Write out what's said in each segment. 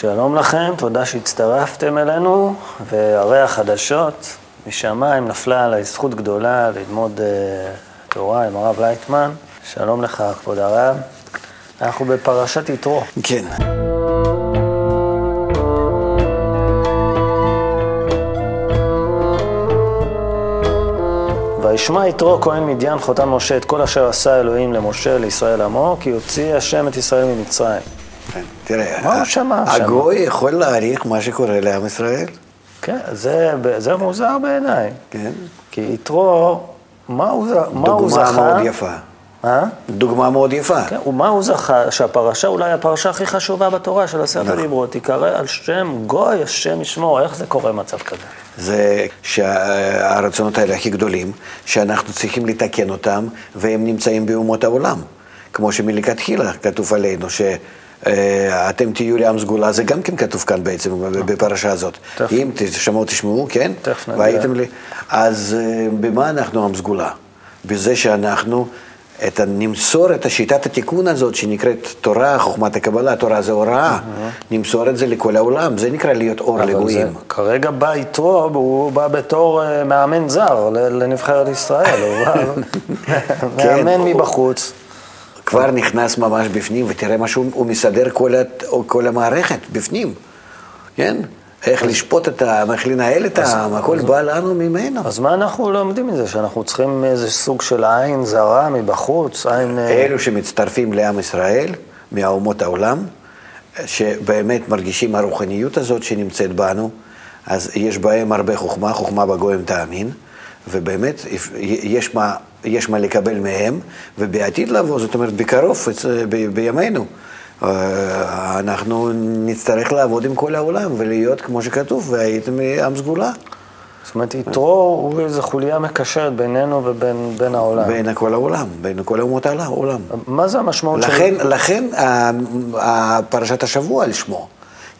שלום לכם, תודה שהצטרפתם אלינו, והרי החדשות משמיים נפלה עליי זכות גדולה ללמוד uh, תורה עם הרב לייטמן. שלום לך, כבוד הרב. אנחנו בפרשת יתרו. כן. וישמע יתרו כהן מדיין חותם משה את כל אשר עשה אלוהים למשה לישראל עמו, כי הוציא השם את ישראל ממצרים. כן, תראה, מה הוא שמע שם? הגוי יכול להעריך מה שקורה לעם ישראל, כן, זה, זה מוזר בעיניי. כן? כי יתרו, מה הוא, מה הוא דוגמה זכה? מאוד יפה. אה? דוגמה מאוד יפה. כן, ומה הוא זכה? שהפרשה אולי הפרשה הכי חשובה בתורה של עשרת נכון. הדיברות, תיקרא על שם גוי, השם ישמור. איך זה קורה מצב כזה? זה שהרצונות האלה הכי גדולים, שאנחנו צריכים לתקן אותם, והם נמצאים באומות העולם. כמו שמלכתחילה כתוב עלינו, שאתם תהיו לעם סגולה, זה גם כן כתוב כאן בעצם, בפרשה הזאת. אם תשמעו, תשמעו, כן? תכף נגיע. והייתם לי... אז אה, במה אנחנו עם סגולה? בזה שאנחנו את נמסור את השיטת התיקון הזאת שנקראת תורה, חוכמת הקבלה, תורה זה הוראה, נמסור את זה לכל העולם, זה נקרא להיות אור לגויים. כרגע בא יתרו, והוא בא בתור אה, מאמן זר לנבחרת ישראל. הוא בא כן. מאמן מבחוץ. כבר נכנס ממש בפנים, ותראה מה שהוא הוא מסדר כל, הת- כל המערכת בפנים, כן? איך לשפוט את העם, איך לנהל את העם, הכל בא לנו ממנו. אז מה אנחנו לומדים מזה? שאנחנו צריכים איזה סוג של עין זרה מבחוץ? עין... אה, אלו שמצטרפים לעם ישראל, מאומות העולם, שבאמת מרגישים הרוחניות הזאת שנמצאת בנו, אז יש בהם הרבה חוכמה, חוכמה בגויים תאמין, ובאמת יש מה, יש מה לקבל מהם, ובעתיד לבוא, זאת אומרת בקרוב, ב- בימינו, אה, אנחנו נצטרך לעבוד עם כל העולם ולהיות, כמו שכתוב, והייתם עם סגולה. זאת אומרת, יתרו הוא איזו חוליה מקשרת בינינו ובין בין העולם. בין כל העולם, בין כל אומות העולם. מה זה המשמעות לכן, לכן ה- ה- פרשת השבוע על שמו.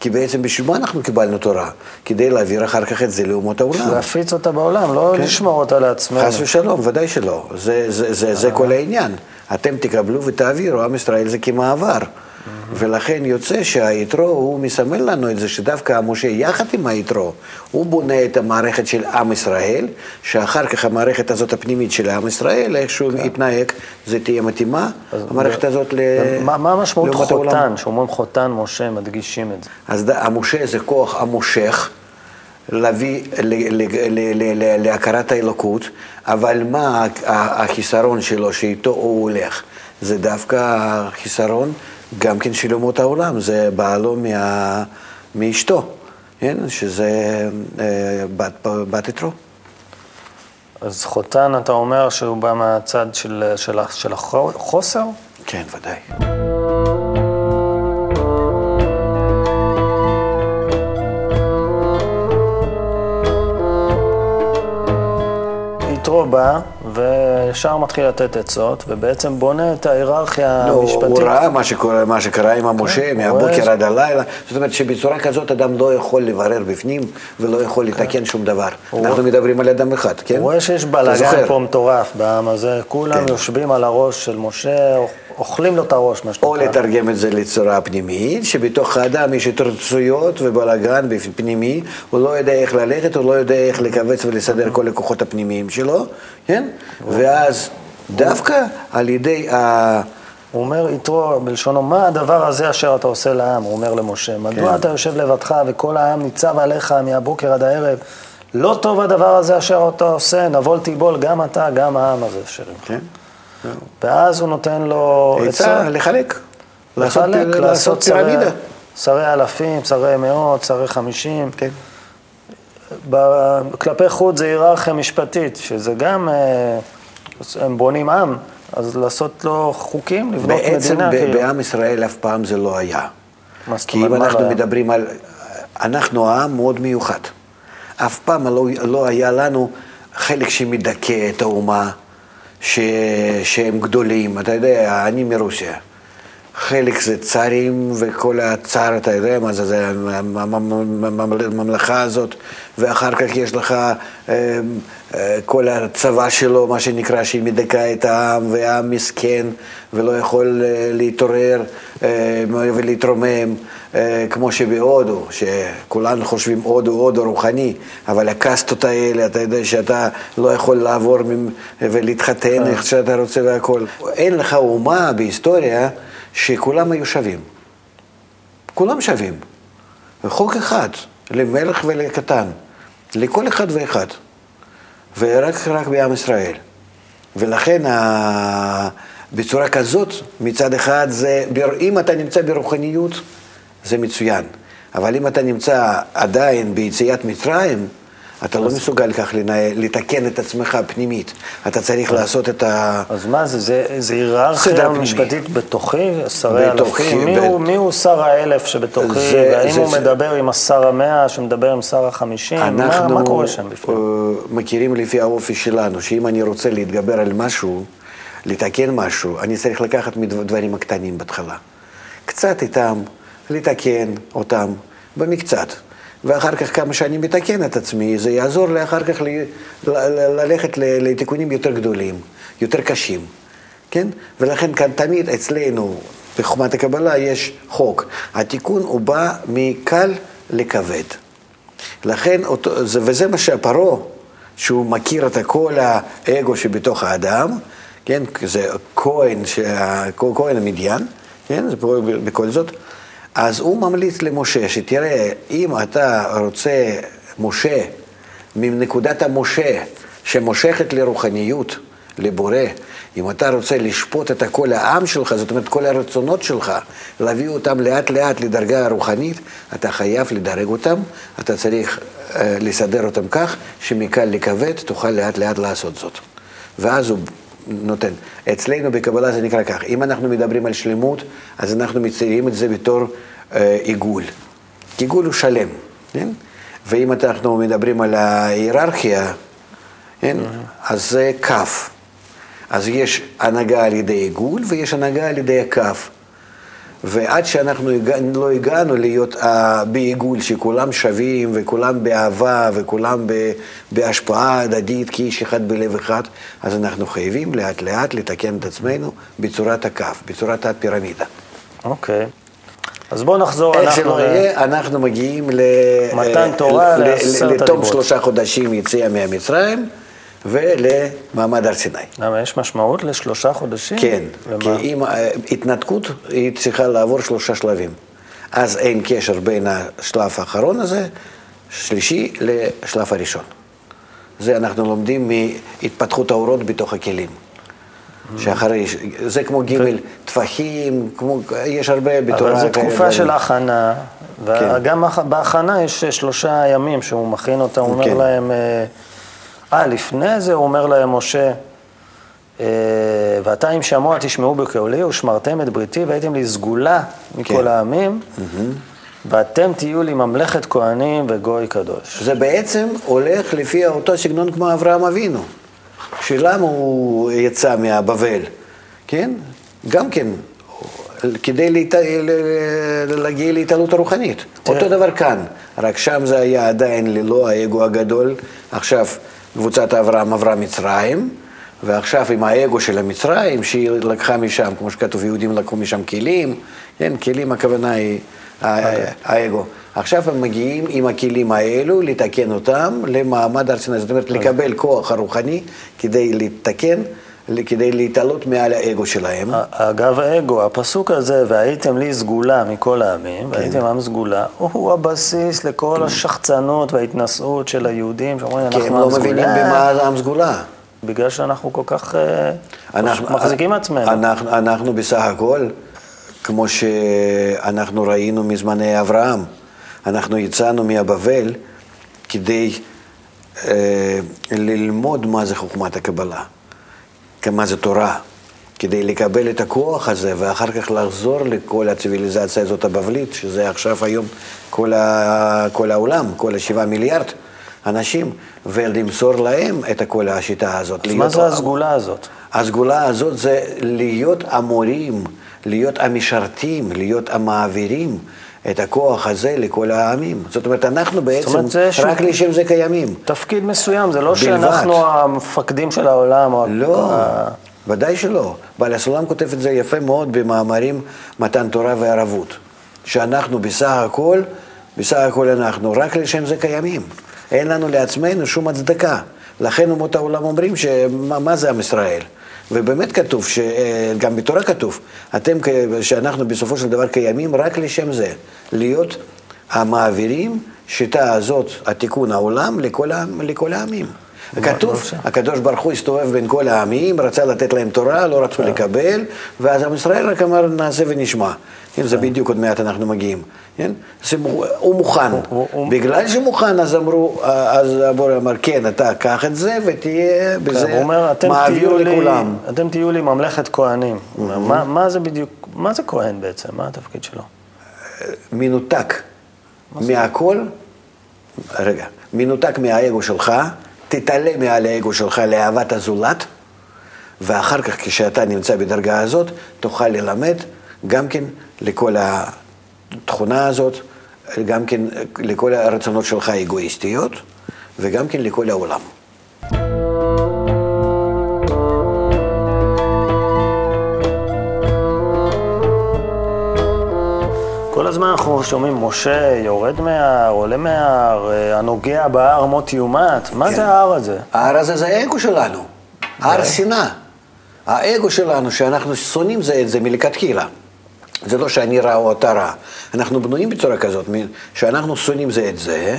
כי בעצם בשביל מה אנחנו קיבלנו תורה? כדי להעביר אחר כך את זה לאומות העולם. להפיץ אותה בעולם, לא כן. לשמור אותה לעצמנו. חס ושלום, ודאי שלא. זה, זה, זה, זה כל העניין. אתם תקבלו ותעבירו, עם ישראל זה כמעבר. ולכן יוצא שהיתרו, הוא מסמל לנו את זה שדווקא משה יחד עם היתרו, הוא בונה את המערכת של עם ישראל, שאחר כך המערכת הזאת הפנימית של עם ישראל, איכשהו יתנהג, זה תהיה מתאימה, המערכת הזאת ל... מה, מה המשמעות. חותן? שאומרים חותן משה, מדגישים את זה. אז ד- המשה זה כוח המושך, להביא להכרת האלוקות, אבל מה החיסרון שלו שאיתו הוא הולך? זה דווקא החיסרון גם כן של אומות העולם, זה בעלו מה, מאשתו, כן? שזה אה, בת, בת יתרו. אז חותן, אתה אומר שהוא בא מהצד של, של, של החוסר? כן, ודאי. יתרו בא, וישר מתחיל לתת עצות, ובעצם בונה את ההיררכיה לא, המשפטית. הוא ראה מה שקורה, מה שקרה עם המשה, כן, הוא מהבוקר עד הלילה. זאת אומרת שבצורה כזאת אדם לא יכול לברר בפנים ולא יכול לתקן שום דבר. אנחנו מדברים על אדם אחד, כן? הוא רואה שיש בלאגן זוכר? פה מטורף בעם הזה, כולם כן. יושבים על הראש של משה, אוכלים לו את הראש, מה או שנקרא. לתרגם את זה לצורה פנימית, שבתוך האדם יש התרצויות ובלאגן פנימי, הוא לא יודע איך ללכת, הוא לא יודע איך לכווץ ולסדר כל הכוחות הפנימיים שלו, כן? ואז דווקא על ידי ה... הוא אומר יתרו בלשונו, מה הדבר הזה אשר אתה עושה לעם? הוא אומר למשה, מדוע כן. אתה יושב לבדך וכל העם ניצב עליך מהבוקר עד הערב? לא טוב הדבר הזה אשר אתה עושה, נבול תיבול גם אתה, גם העם הזה אשר עמך. ואז הוא נותן לו עצה לחלק. לחלק, לעשות שרי- פירמידה. שרי אלפים, שרי מאות, שרי חמישים. כן. כלפי חוץ זה היררכיה משפטית, שזה גם, אה, הם בונים עם, אז לעשות לו חוקים, לבנות בעצם מדינה. ב- כאילו. בעם ישראל אף פעם זה לא היה. כי אם אנחנו? מדברים על... אנחנו עם מאוד מיוחד. אף פעם לא, לא היה לנו חלק שמדכא את האומה, ש, שהם גדולים. אתה יודע, אני מרוסיה. חלק זה צארים וכל הצאר, אתה יודע מה זה, זה הממלכה הזאת, ואחר כך יש לך אה, כל הצבא שלו, מה שנקרא, שהיא מדכאה את העם, והעם מסכן ולא יכול אה, להתעורר ולהתרומם, כמו שבהודו, שכולנו חושבים הודו, הודו רוחני, אבל הקסטות האלה, אתה יודע שאתה לא יכול לעבור ולהתחתן איך שאתה רוצה והכול. אין לך אומה בהיסטוריה שכולם היו שווים. כולם שווים. וחוק אחד, למלך ולקטן, לכל אחד ואחד. ורק רק בעם ישראל. ולכן בצורה כזאת, מצד אחד זה, אם אתה נמצא ברוחניות, זה מצוין. אבל אם אתה נמצא עדיין ביציאת מצרים, אתה לא מסוגל כך לנהל, לתקן את עצמך פנימית. אתה צריך לעשות את ה... אז מה זה, זה, זה היררכיה משפטית בתוכי, שרי אלפים? מי, הוא, מי הוא שר האלף שבתוכי, זה, והאם זה, הוא זה... מדבר עם השר המאה, שמדבר עם שר החמישים? מה, מה קורה שם בפנים? אנחנו uh, מכירים לפי האופי שלנו, שאם אני רוצה להתגבר על משהו, לתקן משהו, אני צריך לקחת מדברים הקטנים בהתחלה. קצת איתם, לתקן אותם, במקצת. ואחר כך כמה שאני מתקן את עצמי, זה יעזור לי אחר כך ללכת לתיקונים יותר גדולים, יותר קשים, כן? ולכן כאן תמיד אצלנו, בחוכמת הקבלה, יש חוק. התיקון הוא בא מקל לכבד. לכן, וזה מה שהפרעה, שהוא מכיר את כל האגו שבתוך האדם, כן? זה כהן, כהן המדיין, כן? זה בכל זאת. אז הוא ממליץ למשה שתראה, אם אתה רוצה משה מנקודת המשה שמושכת לרוחניות, לבורא, אם אתה רוצה לשפוט את כל העם שלך, זאת אומרת כל הרצונות שלך, להביא אותם לאט לאט לדרגה הרוחנית, אתה חייב לדרג אותם, אתה צריך uh, לסדר אותם כך שמקל לכבד תוכל לאט לאט לעשות זאת. ואז הוא נותן. אצלנו בקבלה זה נקרא כך, אם אנחנו מדברים על שלמות, אז אנחנו מציירים את זה בתור אה, עיגול. עיגול הוא שלם, כן? ואם אנחנו מדברים על ההיררכיה, כן? אז זה כף. אז יש הנהגה על ידי עיגול ויש הנהגה על ידי הכף. ועד שאנחנו לא הגענו להיות בעיגול שכולם שווים וכולם באהבה וכולם בהשפעה הדדית כאיש אחד בלב אחד, אז אנחנו חייבים לאט לאט לתקן את עצמנו בצורת הכף, בצורת הפירמידה. אוקיי. Okay. אז בואו נחזור, איך שלא יהיה, אנחנו מגיעים מתן תורה לתום שלושה חודשים יציאה מהמצרים. ולמעמד הר סיני. למה, יש משמעות לשלושה חודשים? כן, כי אם אה, התנתקות, היא צריכה לעבור שלושה שלבים. אז אין קשר בין השלב האחרון הזה, שלישי, לשלב הראשון. זה אנחנו לומדים מהתפתחות האורות בתוך הכלים. שאחרי, זה כמו גימל טפחים, כמו, יש הרבה בתורה. אבל זו תקופה של הכנה, וגם כן. בהכנה יש שלושה ימים שהוא מכין אותם, הוא אומר כן. להם... אה, לפני זה הוא אומר להם, משה, אה, ואתה אם שמוע תשמעו בקולי ושמרתם את בריתי והייתם לי סגולה מכל כן. העמים, ואתם תהיו לי ממלכת כהנים וגוי קדוש. זה בעצם הולך לפי אותו סגנון כמו אברהם אבינו, שלמה הוא יצא מהבבל, כן? גם כן, כדי להת... להגיע להתעלות הרוחנית. אותו דבר כאן, רק שם זה היה עדיין ללא האגו הגדול. עכשיו, קבוצת אברהם עברה מצרים, ועכשיו עם האגו של המצרים, שהיא לקחה משם, כמו שכתוב, יהודים לקחו משם כלים, כן, כלים הכוונה היא האגו. עכשיו הם מגיעים עם הכלים האלו, לתקן אותם למעמד הר סיני, זאת אומרת, לקבל כוח הרוחני כדי לתקן. כדי להתעלות מעל האגו שלהם. אגב האגו, הפסוק הזה, והייתם לי סגולה מכל העמים, כן. והייתם עם סגולה, הוא הבסיס לכל כן. השחצנות וההתנשאות של היהודים, שאומרים, אנחנו עם סגולה. כי הם לא מבינים במה עם סגולה. בגלל שאנחנו כל כך אה, אנחנו, מחזיקים מעצמנו. אנחנו, אנחנו בסך הכל, כמו שאנחנו ראינו מזמני אברהם, אנחנו יצאנו מהבבל כדי אה, ללמוד מה זה חוכמת הקבלה. מה זה תורה, כדי לקבל את הכוח הזה ואחר כך לחזור לכל הציוויליזציה הזאת הבבלית, שזה עכשיו היום כל, ה, כל העולם, כל השבעה מיליארד אנשים, ולמסור להם את כל השיטה הזאת. אז מה זה הסגולה הזאת? הסגולה הזאת זה להיות המורים להיות המשרתים, להיות המעבירים את הכוח הזה לכל העמים. זאת אומרת, אנחנו בעצם אומרת, רק לשם זה קיימים. תפקיד מסוים, זה לא בלבד. שאנחנו המפקדים של העולם. לא, ה- ודאי שלא. בעל הסולם כותב את זה יפה מאוד במאמרים מתן תורה וערבות. שאנחנו בסך הכל, בסך הכל אנחנו רק לשם זה קיימים. אין לנו לעצמנו שום הצדקה. לכן אומות העולם אומרים שמה מה זה עם ישראל? ובאמת כתוב, ש- אה, גם בתורה כתוב, אתם, שאנחנו בסופו של דבר קיימים רק לשם זה, להיות המעבירים שיטה הזאת, התיקון העולם, לכל, לכל העמים. כתוב. הקדוש ברוך הוא הסתובב בין כל העמים, רצה לתת להם תורה, לא רצו לקבל, ואז עם ישראל רק אמר נעשה ונשמע. כן, זה בדיוק עוד מעט אנחנו מגיעים. כן? זה הוא מוכן. בגלל שמוכן, אז אמרו, אז הבורא אמר, כן, אתה קח את זה ותהיה כן, בזה מעביר לכולם. אתם תהיו לי ממלכת כהנים. אומר, מה, מה זה בדיוק, מה זה כהן בעצם? מה התפקיד שלו? מנותק מהכל, רגע, מנותק מהאגו שלך, תתעלה מעל האגו שלך לאהבת הזולת, ואחר כך כשאתה נמצא בדרגה הזאת, תוכל ללמד גם כן לכל התכונה הזאת, גם כן לכל הרצונות שלך האגואיסטיות, וגם כן לכל העולם. כל הזמן אנחנו שומעים, משה יורד מההר, עולה מההר, אה, הנוגע בהר מות יומת. מה כן. זה ההר הזה? ההר הזה זה האגו שלנו, הר שנאה. האגו שלנו, שאנחנו שונאים זה את זה מלכתחילה. זה לא שאני רע או אתה רע. אנחנו בנויים בצורה כזאת, שאנחנו שונאים זה את זה,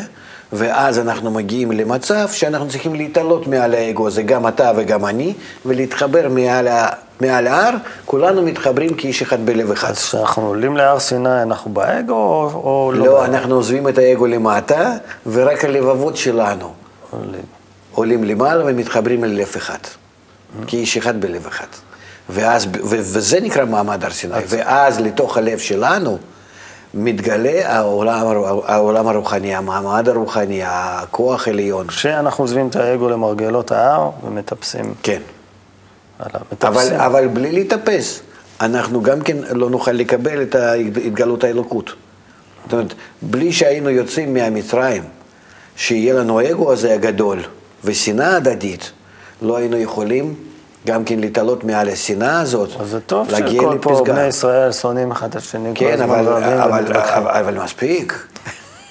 ואז אנחנו מגיעים למצב שאנחנו צריכים להתעלות מעל האגו הזה, גם אתה וגם אני, ולהתחבר מעל, ה- מעל ההר, כולנו מתחברים כאיש אחד בלב אחד. אז כשאנחנו עולים להר סיני, אנחנו באגו או, או לא? לא? אנחנו עוזבים את האגו למטה, ורק הלבבות שלנו עולים. עולים למעלה ומתחברים אל לב אחד. כאיש אחד בלב אחד. ואז, ו- וזה נקרא מעמד הר סיני. ואז לתוך הלב שלנו מתגלה העולם, העולם הרוחני, המעמד הרוחני, הכוח העליון. כשאנחנו עוזבים את האגו למרגלות ההר ומטפסים כן. עליו. אבל, מטפסים. אבל בלי להתאפס, אנחנו גם כן לא נוכל לקבל את התגלות האלוקות. זאת אומרת, בלי שהיינו יוצאים מהמצרים, שיהיה לנו האגו הזה הגדול ושנאה הדדית, לא היינו יכולים גם כן להתעלות מעל השנאה הזאת, אז זה טוב שכל פה. בני ישראל שונאים אחד את השני. כן, אבל, אבל, ומתווכחים. אבל, אבל מספיק.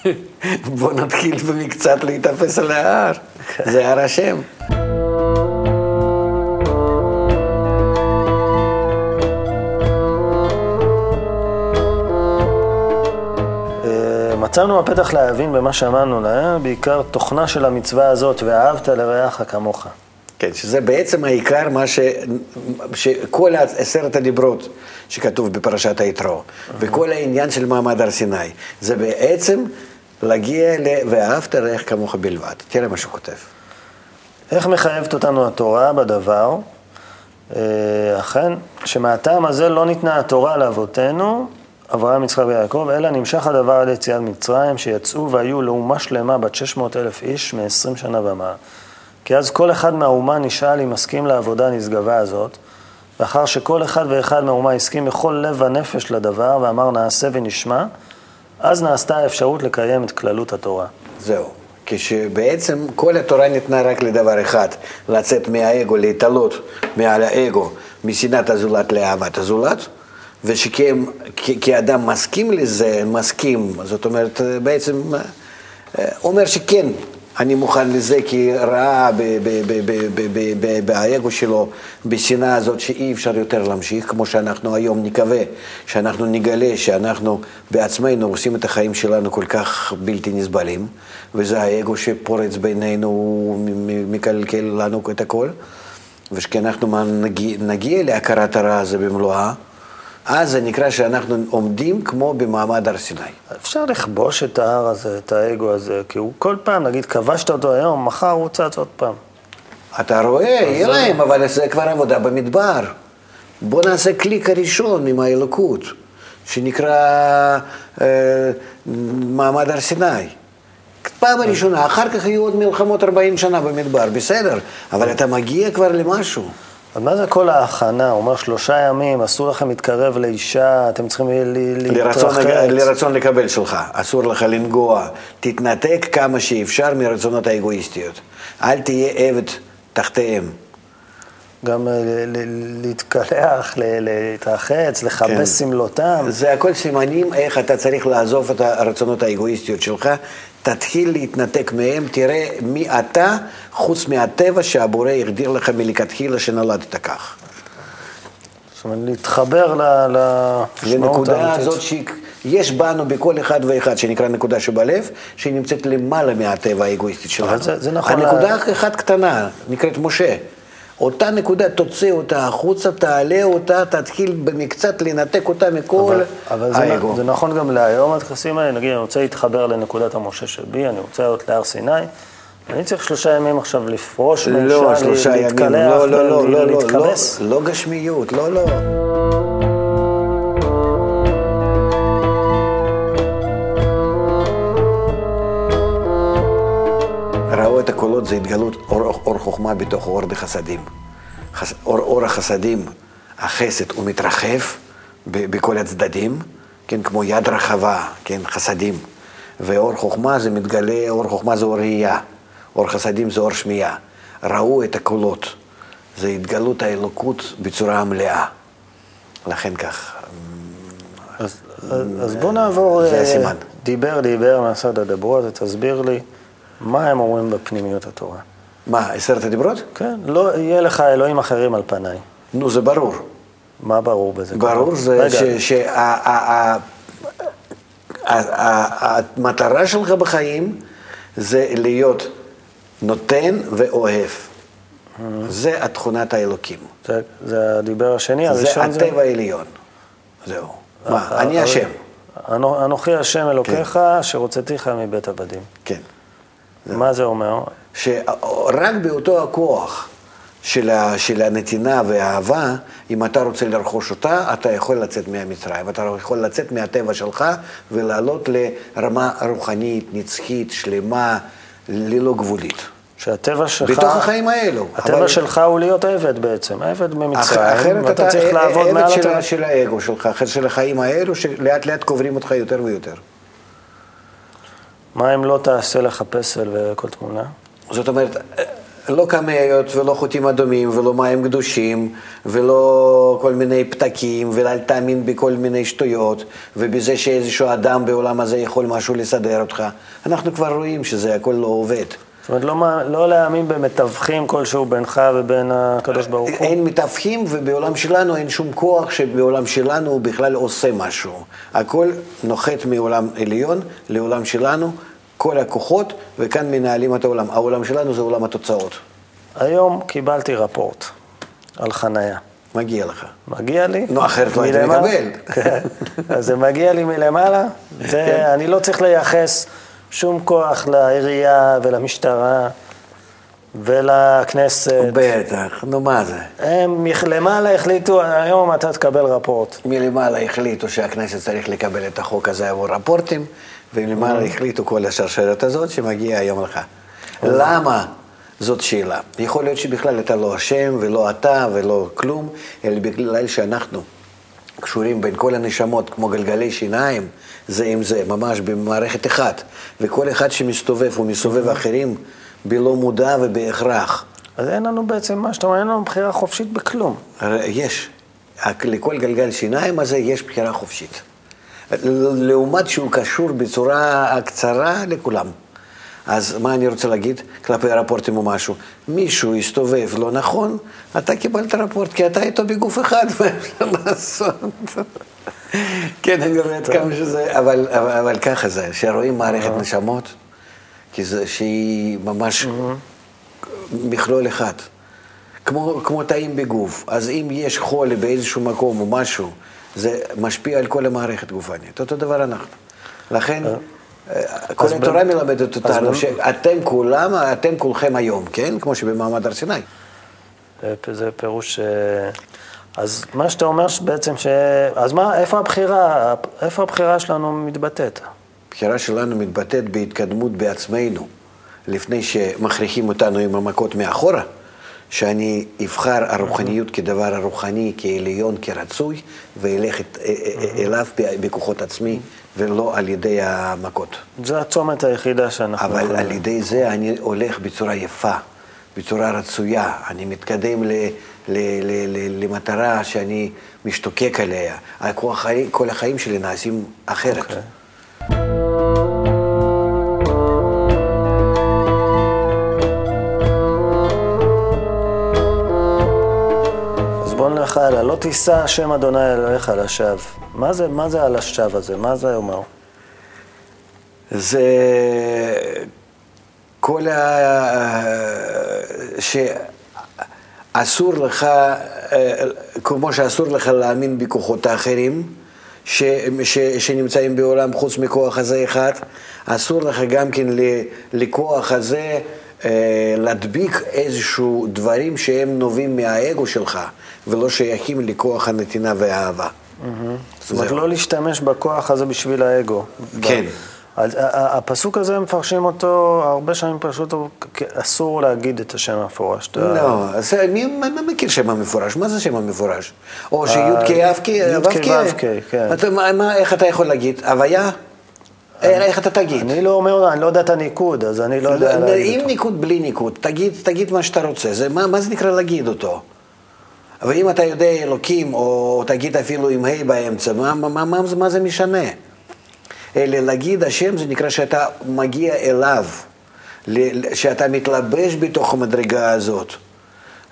בוא נתחיל במקצת להתאפס על ההר, זה הר השם. אה, מצאנו בפתח להבין במה שאמרנו להם, בעיקר תוכנה של המצווה הזאת, ואהבת לרעך כמוך. כן, שזה בעצם העיקר מה ש... שכל עשרת הדיברות שכתוב בפרשת היתרו, וכל העניין של מעמד הר סיני, זה בעצם להגיע ל... ואהבת רעך כמוך בלבד. תראה מה שהוא כותב. איך מחייבת אותנו התורה בדבר? אה, אכן, שמהטעם הזה לא ניתנה התורה לאבותינו, אברהם, יצחק ויעקב, אלא נמשך הדבר על יציאת מצרים, שיצאו והיו לאומה שלמה בת 600 אלף איש מ-20 שנה ומעלה. כי אז כל אחד מהאומה נשאל אם מסכים לעבודה הנשגבה הזאת, לאחר שכל אחד ואחד מהאומה הסכים בכל לב ונפש לדבר, ואמר נעשה ונשמע, אז נעשתה האפשרות לקיים את כללות התורה. זהו. כשבעצם כל התורה ניתנה רק לדבר אחד, לצאת מהאגו, להתעלות מעל האגו, משנאת הזולת לאהבת הזולת, וכאדם מסכים לזה, מסכים, זאת אומרת, בעצם אה, אומר שכן, אני מוכן לזה כי ראה באגו שלו, בשנאה הזאת שאי אפשר יותר להמשיך, כמו שאנחנו היום נקווה, שאנחנו נגלה שאנחנו בעצמנו עושים את החיים שלנו כל כך בלתי נסבלים, וזה האגו שפורץ בינינו, מ- מקלקל לנו את הכל, וכשאנחנו נגיע להכרת הרע הזה במלואה, אז זה נקרא שאנחנו עומדים כמו במעמד הר סיני. אפשר לכבוש את ההר הזה, את האגו הזה, כי הוא כל פעם, נגיד, כבשת אותו היום, מחר הוא צץ עוד פעם. אתה רואה, יהיה להם, אבל זה כבר עבודה במדבר. בוא נעשה קליק הראשון עם האלוקות, שנקרא אה, מעמד הר סיני. פעם ראשונה, אחר כך יהיו עוד מלחמות 40 שנה במדבר, בסדר, אבל אתה מגיע כבר למשהו. אז מה זה כל ההכנה? הוא אומר שלושה ימים, אסור לכם להתקרב לאישה, אתם צריכים ל- לרצון, להתרחץ. לרצון לקבל שלך, אסור לך לנגוע. תתנתק כמה שאפשר מרצונות האגואיסטיות. אל תהיה עבד תחתיהם. גם אה, להתקלח, להתרחץ, לכבס כן. שמלותם. זה הכל סימנים איך אתה צריך לעזוב את הרצונות האגואיסטיות שלך. תתחיל להתנתק מהם, תראה מי אתה, חוץ מהטבע שהבורא הגדיר לך מלכתחילה שנולדת כך. זאת אומרת, להתחבר ל- לנקודה. הזאת שיש בנו בכל אחד ואחד, שנקרא נקודה שבלב, שהיא נמצאת למעלה מהטבע האגואיסטית שלנו. זה- זה נכון, הנקודה ה- אחת קטנה, נקראת משה. אותה נקודה, תוציא אותה החוצה, תעלה אותה, תתחיל במקצת לנתק אותה מכל אבל, אבל זה, האגו. זה נכון גם להיום הטקסים האלה, נגיד, אני רוצה להתחבר לנקודת המשה שבי, אני רוצה לעלות להר סיני, אני צריך שלושה ימים עכשיו לפרוש לא, ימים, להתקלח, לא, לא, לא, לא, לא, להתכבס. לא, לא גשמיות, לא, לא. הקולות זה התגלות אור, אור חוכמה בתוך אור דחסדים. חס, אור, אור החסדים, החסד הוא מתרחב ב, בכל הצדדים, כן, כמו יד רחבה, כן, חסדים. ואור חוכמה זה מתגלה, אור חוכמה זה אור ראייה, אור חסדים זה אור שמיעה. ראו את הקולות, זה התגלות האלוקות בצורה מלאה. לכן כך. אז, אז, אז בוא נעבור, זה אה, הסימן. דיבר דיבר דברו, אז תסביר לי מה הם אומרים בפנימיות התורה. מה, עשרת הדיברות? כן, לא יהיה לך אלוהים אחרים על פניי. נו, זה ברור. מה ברור בזה? ברור זה שהמטרה שלך בחיים זה להיות נותן ואוהב. זה התכונת האלוקים. זה, זה הדיבר השני, זה הראשון זה... הטבע העליון. זהו. מה, אה, אני אה, השם. אנו- אנוכי השם אלוקיך, שהוצאתיך מבית עבדים. כן. מה זה אומר? שרק באותו הכוח של, ה, של הנתינה והאהבה, אם אתה רוצה לרכוש אותה, אתה יכול לצאת מהמצרים, אתה יכול לצאת מהטבע שלך ולעלות לרמה רוחנית, נצחית, שלמה, ללא גבולית. שהטבע שלך... בתוך החיים האלו. הטבע אבל- שלך הוא להיות עבד בעצם, עבד ממצרים, אחרת ואתה אתה צריך לעבוד עבד מעל של, הטבע. ה- של האגו שלך, אחרת של החיים האלו, שלאט לאט קוברים אותך יותר ויותר. מה אם לא תעשה לך פסל וכל תמונה? זאת אומרת, לא קמיות ולא חוטים אדומים ולא מים קדושים ולא כל מיני פתקים ואל תאמין בכל מיני שטויות ובזה שאיזשהו אדם בעולם הזה יכול משהו לסדר אותך. אנחנו כבר רואים שזה הכל לא עובד. זאת אומרת, לא, לא להאמין במתווכים כלשהו בינך ובין הקדוש ברוך הוא. אין מתווכים ובעולם שלנו אין שום כוח שבעולם שלנו הוא בכלל עושה משהו. הכל נוחת מעולם עליון לעולם שלנו, כל הכוחות, וכאן מנהלים את העולם. העולם שלנו זה עולם התוצאות. היום קיבלתי רפורט על חנייה. מגיע לך. מגיע לי. נו, אחרת לא היית מלמעלה. מקבל. כן. אז זה מגיע לי מלמעלה, כן. ואני לא צריך לייחס שום כוח לעירייה ולמשטרה ולכנסת. בטח, נו מה זה? הם למעלה החליטו, היום אתה תקבל רפורט. מלמעלה החליטו שהכנסת צריך לקבל את החוק הזה עבור רפורטים, ומלמעלה החליטו כל השרשרת הזאת שמגיעה היום לך. למה? זאת שאלה. יכול להיות שבכלל אתה לא אשם, ולא אתה, ולא כלום, אלא בגלל שאנחנו קשורים בין כל הנשמות, כמו גלגלי שיניים, זה עם זה, ממש במערכת אחת. וכל אחד שמסתובב, הוא מסובב אחרים בלא מודע ובהכרח. אז אין לנו בעצם, מה שאתה אומר, אין לנו בחירה חופשית בכלום. יש. לכל גלגל שיניים הזה יש בחירה חופשית. לעומת שהוא קשור בצורה קצרה לכולם. אז מה אני רוצה להגיד כלפי הרפורטים או משהו? מישהו הסתובב לא נכון, אתה קיבלת רפורט, כי אתה איתו בגוף אחד, מה אפשר לעשות? כן, אני רואה עד כמה שזה, אבל, אבל, אבל ככה זה, שרואים מערכת נשמות, כי זה שהיא ממש מכלול אחד. כמו, כמו תאים בגוף, אז אם יש חולי באיזשהו מקום או משהו, זה משפיע על כל המערכת גופנית. אותו דבר אנחנו. לכן, התורה באמת- מלמדת אותנו שאתם כולם, אתם כולכם היום, כן? כמו שבמעמד הר סיני. זה, זה פירוש... אה, אז מה שאתה אומר בעצם ש... אז מה, איפה הבחירה, איפה הבחירה שלנו מתבטאת? הבחירה שלנו מתבטאת בהתקדמות בעצמנו. לפני שמכריחים אותנו עם המכות מאחורה, שאני אבחר הרוחניות כדבר הרוחני, כעליון, כרצוי, ואלך את, אה, אה, אליו בכוחות עצמי, ולא על ידי המכות. זה הצומת היחידה שאנחנו אבל יכולים. על ידי זה אני הולך בצורה יפה, בצורה רצויה. אני מתקדם ל, ל, ל, ל, למטרה שאני משתוקק עליה. כל החיים שלי נעשים אחרת. Okay. לך אלא לא תישא השם אדוני אלוהיך לשווא. מה זה, מה זה על השווא הזה? מה זה אומר? זה כל ה... שאסור לך, כמו שאסור לך להאמין בכוחות האחרים, ש... ש... שנמצאים בעולם חוץ מכוח הזה אחד, אסור לך גם כן לכוח הזה אה, להדביק איזשהו דברים שהם נובעים מהאגו שלך. ולא שייכים לכוח הנתינה והאהבה. זאת אומרת, לא להשתמש בכוח הזה בשביל האגו. כן. הפסוק הזה, מפרשים אותו, הרבה שנים פשוט אסור להגיד את השם המפורש. לא, מי מכיר שם המפורש? מה זה שם המפורש? או שי"ק א"ק, ו"ק, כן. איך אתה יכול להגיד? הוויה? איך אתה תגיד? אני לא אומר, אני לא יודע את הניקוד, אז אני לא יודע לא, להגיד אותו. עם ניקוד, בלי ניקוד, תגיד מה שאתה רוצה. מה זה נקרא להגיד אותו? אבל אם אתה יודע אלוקים, או תגיד אפילו עם ה' באמצע, מה, מה, מה, מה זה משנה? אלא להגיד השם זה נקרא שאתה מגיע אליו, שאתה מתלבש בתוך המדרגה הזאת.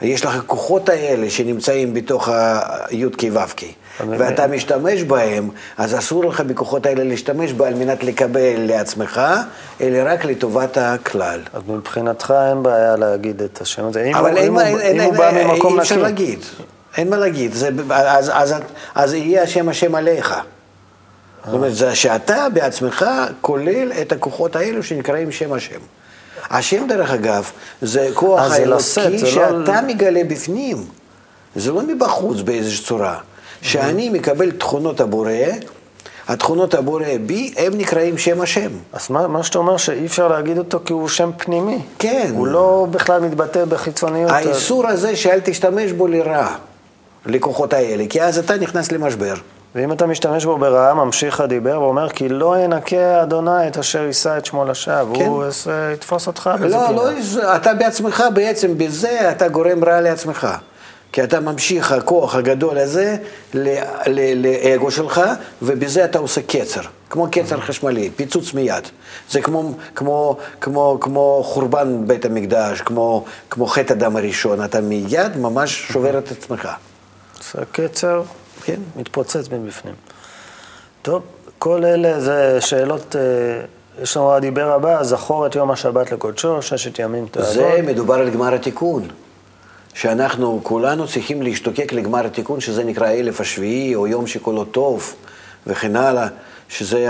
יש לך כוחות האלה שנמצאים בתוך הי"ק ו"ק, ואתה משתמש בהם, אז אסור לך בכוחות האלה להשתמש בה על מנת לקבל לעצמך, אלא רק לטובת הכלל. אז מבחינתך אין בעיה להגיד את השם הזה. אבל אם הוא בא ממקום נקי. אי אפשר להגיד, אין מה להגיד, אז, יהיה השם השם עליך. זאת אומרת, זה שאתה בעצמך כולל את הכוחות האלו שנקראים שם השם. השם, דרך אגב, זה כוח האלוקי לא- שאתה לא... מגלה בפנים. זה לא מבחוץ באיזושהי צורה. שאני מקבל תכונות הבורא, התכונות הבורא בי, הם נקראים שם השם. אז מה, מה שאתה אומר שאי אפשר להגיד אותו כי הוא שם פנימי. כן. הוא לא בכלל מתבטא בחיצוניות. האיסור הזה שאל תשתמש בו לרע, לכוחות האלה, כי אז אתה נכנס למשבר. ואם אתה משתמש בו ברעה, ממשיך הדיבר ואומר, כי לא ינקה אדוני את אשר יישא את שמו לשווא, כן. הוא יתפוס אותך לא. לא, אתה בעצמך בעצם, בזה אתה גורם רע לעצמך. כי אתה ממשיך הכוח הגדול הזה לאגו שלך, ובזה אתה עושה קצר, כמו קצר חשמלי, פיצוץ מיד. זה כמו, כמו, כמו, כמו חורבן בית המקדש, כמו, כמו חטא הדם הראשון, אתה מיד ממש שובר את עצמך. עושה קצר, כן, מתפוצץ מבפנים. טוב, כל אלה זה שאלות, אה, יש לנו הדיבר הבא, זכור את יום השבת לקודשו, ששת ימים תעבוד. זה מדובר על גמר התיקון. שאנחנו כולנו צריכים להשתוקק לגמר התיקון, שזה נקרא אלף השביעי, או יום שכולו טוב, וכן הלאה, שזה,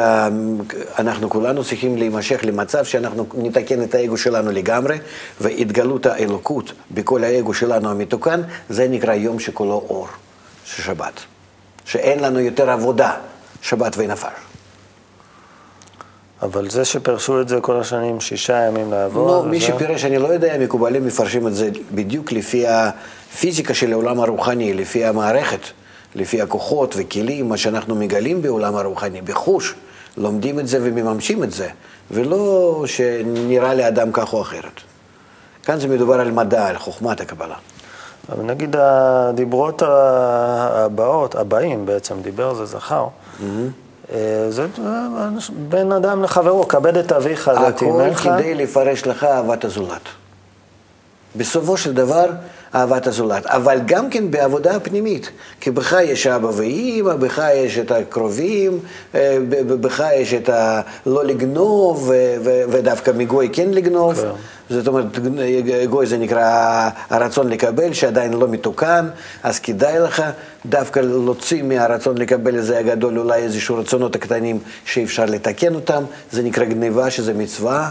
אנחנו כולנו צריכים להימשך למצב שאנחנו נתקן את האגו שלנו לגמרי, והתגלות האלוקות בכל האגו שלנו המתוקן, זה נקרא יום שכולו אור, שבת. שאין לנו יותר עבודה, שבת ונפש. אבל זה שפרשו את זה כל השנים, שישה ימים לעבוד... לא, מי שפירש, אני לא יודע, מקובלים מפרשים את זה בדיוק לפי הפיזיקה של העולם הרוחני, לפי המערכת, לפי הכוחות וכלים, מה שאנחנו מגלים בעולם הרוחני, בחוש, לומדים את זה ומממשים את זה, ולא שנראה לאדם כך או אחרת. כאן זה מדובר על מדע, על חוכמת הקבלה. אבל נגיד הדיברות הבאות, הבאים בעצם, דיבר זה זכר. Mm-hmm. אה, זה אה, בין אדם לחברו, כבד את אביך, זה אמך. הכל כדי לפרש לך אהבת הזולת. בסופו של דבר, אהבת הזולת. אבל גם כן בעבודה הפנימית. כי בך יש אבא ואימא, בך יש את הקרובים, אה, בך יש את הלא לגנוב, ודווקא מגוי כן לגנוב. כן. זאת אומרת, גוי זה נקרא הרצון לקבל, שעדיין לא מתוקן, אז כדאי לך דווקא להוציא מהרצון לקבל איזה הגדול, אולי איזשהו רצונות הקטנים שאפשר לתקן אותם, זה נקרא גניבה, שזה מצווה.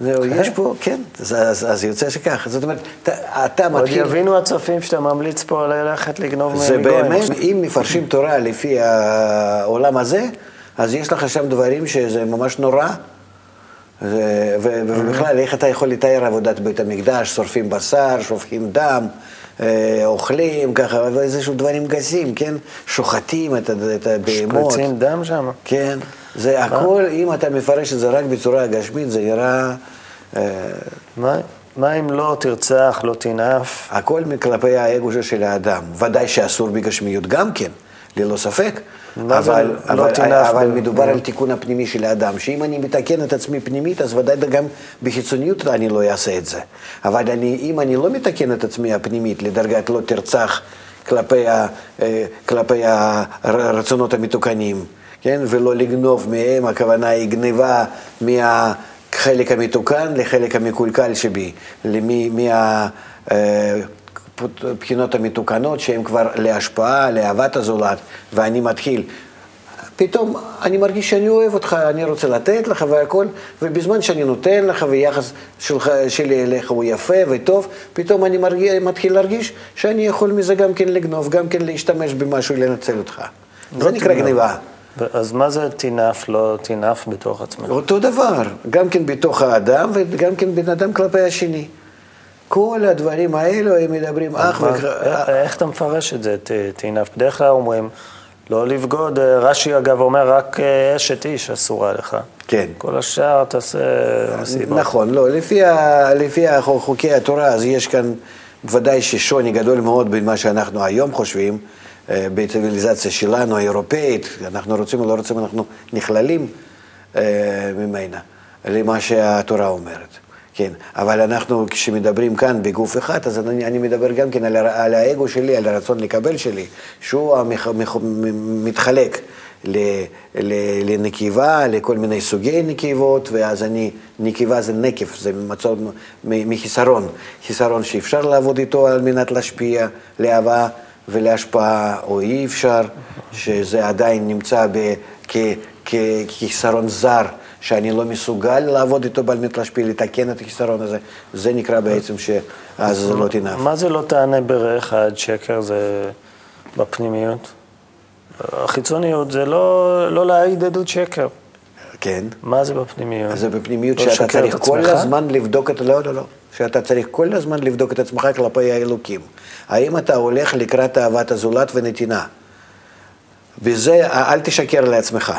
זהו, כן. יש פה, כן, אז, אז, אז יוצא שכך. זאת אומרת, אתה, אתה מתחיל... עוד יבינו הצופים שאתה ממליץ פה ללכת לגנוב מגויים. זה באמת, אם מפרשים תורה לפי העולם הזה, אז יש לך שם דברים שזה ממש נורא. ו- ו- ובכלל, איך אתה יכול לתאר עבודת בית המקדש, שורפים בשר, שופכים דם, אה, אוכלים ככה, ואיזשהו דברים גסים, כן? שוחטים את, את הבהמות. שפריצים דם שם. כן, זה הכל, אם אתה מפרש את זה רק בצורה גשמית, זה נראה... אה, מה, מה אם לא תרצח, לא תנאף? הכל כלפי האגו של האדם. ודאי שאסור בגשמיות גם כן, ללא ספק. זה אבל, לא אבל, תנאף אבל ב- מדובר על תיקון הפנימי של האדם, שאם אני מתקן את עצמי פנימית, אז ודאי גם בחיצוניות אני לא אעשה את זה. אבל אני, אם אני לא מתקן את עצמי הפנימית לדרגת לא תרצח כלפי, ה, אה, כלפי הרצונות המתוקנים, כן? ולא לגנוב מהם, הכוונה היא גניבה מהחלק המתוקן לחלק המקולקל שבי, למי, מה... אה, המתוקנות שהן כבר להשפעה, לאהבת הזולת, ואני מתחיל. פתאום אני מרגיש שאני אוהב אותך, אני רוצה לתת לך והכל, ובזמן שאני נותן לך ויחס שלך, שלי אליך הוא יפה וטוב, פתאום אני מרגיש, מתחיל להרגיש שאני יכול מזה גם כן לגנוב, גם כן להשתמש במשהו, לנצל אותך. זה נקרא. גניבה. אז מה זה תנאף, לא תנאף בתוך עצמך? אותו דבר, גם כן בתוך האדם וגם כן בן אדם כלפי השני. כל הדברים האלו הם מדברים אך מה- ורק... איך- איך אתה מפרש את זה, ת- תנאף? בדרך כלל אומרים, לא לבגוד, אה, רש"י אגב אומר, רק אה, אשת איש אסורה לך. כן. כל השאר תעשה מסיבות. נכון, לא, לפי, ה, לפי חוקי התורה, אז יש כאן ודאי ששוני גדול מאוד בין מה שאנחנו היום חושבים, אה, בציוויליזציה שלנו, האירופאית, אנחנו רוצים או לא רוצים, אנחנו נכללים אה, ממנה, למה שהתורה אומרת. כן, אבל אנחנו, כשמדברים כאן בגוף אחד, אז אני, אני מדבר גם כן על, על האגו שלי, על הרצון לקבל שלי, שהוא המח, מח, מתחלק ל, ל, לנקבה, לכל מיני סוגי נקבות, ואז אני, נקבה זה נקף, זה מצב מחיסרון, חיסרון שאפשר לעבוד איתו על מנת להשפיע, לאהבה ולהשפעה, או אי אפשר, שזה עדיין נמצא כחיסרון זר. שאני לא מסוגל לעבוד איתו בעל מנת להשפיע, לתקן את החיסרון הזה, זה נקרא בעצם שאז זה לא תנאף. מה זה לא תענה ברך עד שקר זה בפנימיות? החיצוניות זה לא, לא להעיד עדות שקר. כן. מה זה בפנימיות? זה בפנימיות לא שאתה צריך את כל? הזמן לבדוק את... לא, לא, לא. שאתה צריך כל הזמן לבדוק את עצמך כלפי האלוקים. האם אתה הולך לקראת אהבת הזולת ונתינה? בזה אל תשקר לעצמך.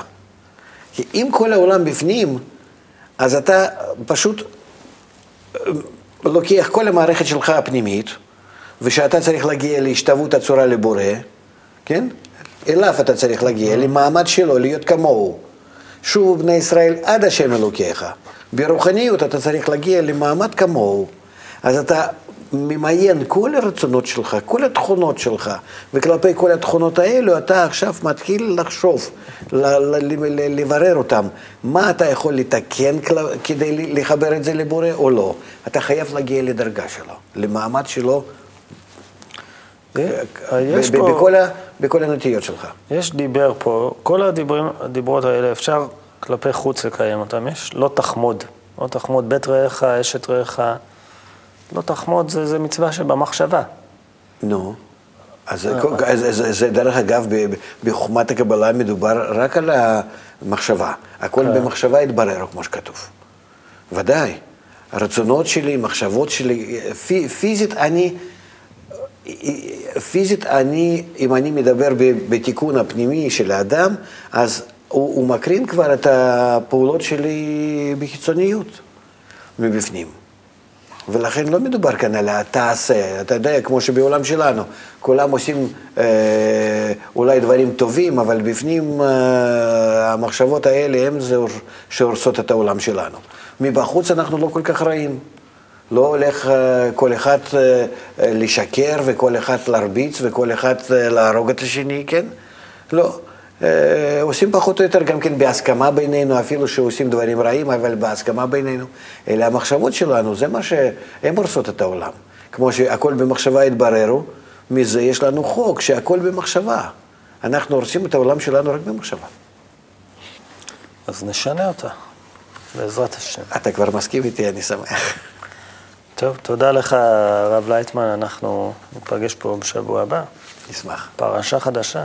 כי אם כל העולם בפנים, אז אתה פשוט אה, לוקח כל המערכת שלך הפנימית, ושאתה צריך להגיע להשתוות הצורה לבורא, כן? אליו אתה צריך להגיע, למעמד שלו, להיות כמוהו. שובו בני ישראל עד השם אלוקיך. ברוחניות אתה צריך להגיע למעמד כמוהו. אז אתה ממיין כל הרצונות שלך, כל התכונות שלך, וכלפי כל התכונות האלו אתה עכשיו מתחיל לחשוב, לברר אותם. מה אתה יכול לתקן כדי לחבר את זה לבורא או לא. אתה חייב להגיע לדרגה שלו, למעמד שלו, יש ב- ב- פה- בכל ה- בכל הנטיות שלך. יש דיבר פה, כל הדיבורים, הדיברות האלה אפשר כלפי חוץ לקיים אותם. יש לא תחמוד, לא תחמוד בית רעך, אשת רעך. לא תחמוד זה, זה מצווה שבמחשבה. נו. אז זה- זה דרך אגב, בחוכמת הקבלה מדובר רק על המחשבה. הכל במחשבה יתברר, כמו שכתוב. ודאי. הרצונות שלי, מחשבות שלי, פי- פיזית אני, פיזית אני, אם אני מדבר בתיקון הפנימי של האדם, אז הוא, הוא מקרין כבר את הפעולות שלי בחיצוניות, מבפנים. ולכן לא מדובר כאן על התעשה, אתה יודע, כמו שבעולם שלנו, כולם עושים אה, אולי דברים טובים, אבל בפנים אה, המחשבות האלה הן זה שהורסות את העולם שלנו. מבחוץ אנחנו לא כל כך רעים. לא הולך אה, כל אחד אה, אה, לשקר וכל אחד להרביץ וכל אחד להרוג את השני, כן? לא. עושים פחות או יותר גם כן בהסכמה בינינו, אפילו שעושים דברים רעים, אבל בהסכמה בינינו. אלה המחשבות שלנו, זה מה שהן הורסות את העולם. כמו שהכל במחשבה יתבררו, מזה יש לנו חוק שהכל במחשבה. אנחנו הורסים את העולם שלנו רק במחשבה. אז נשנה אותה, בעזרת השם. אתה כבר מסכים איתי, אני שמח. טוב, תודה לך, הרב לייטמן, אנחנו ניפגש פה בשבוע הבא. נשמח. פרשה חדשה.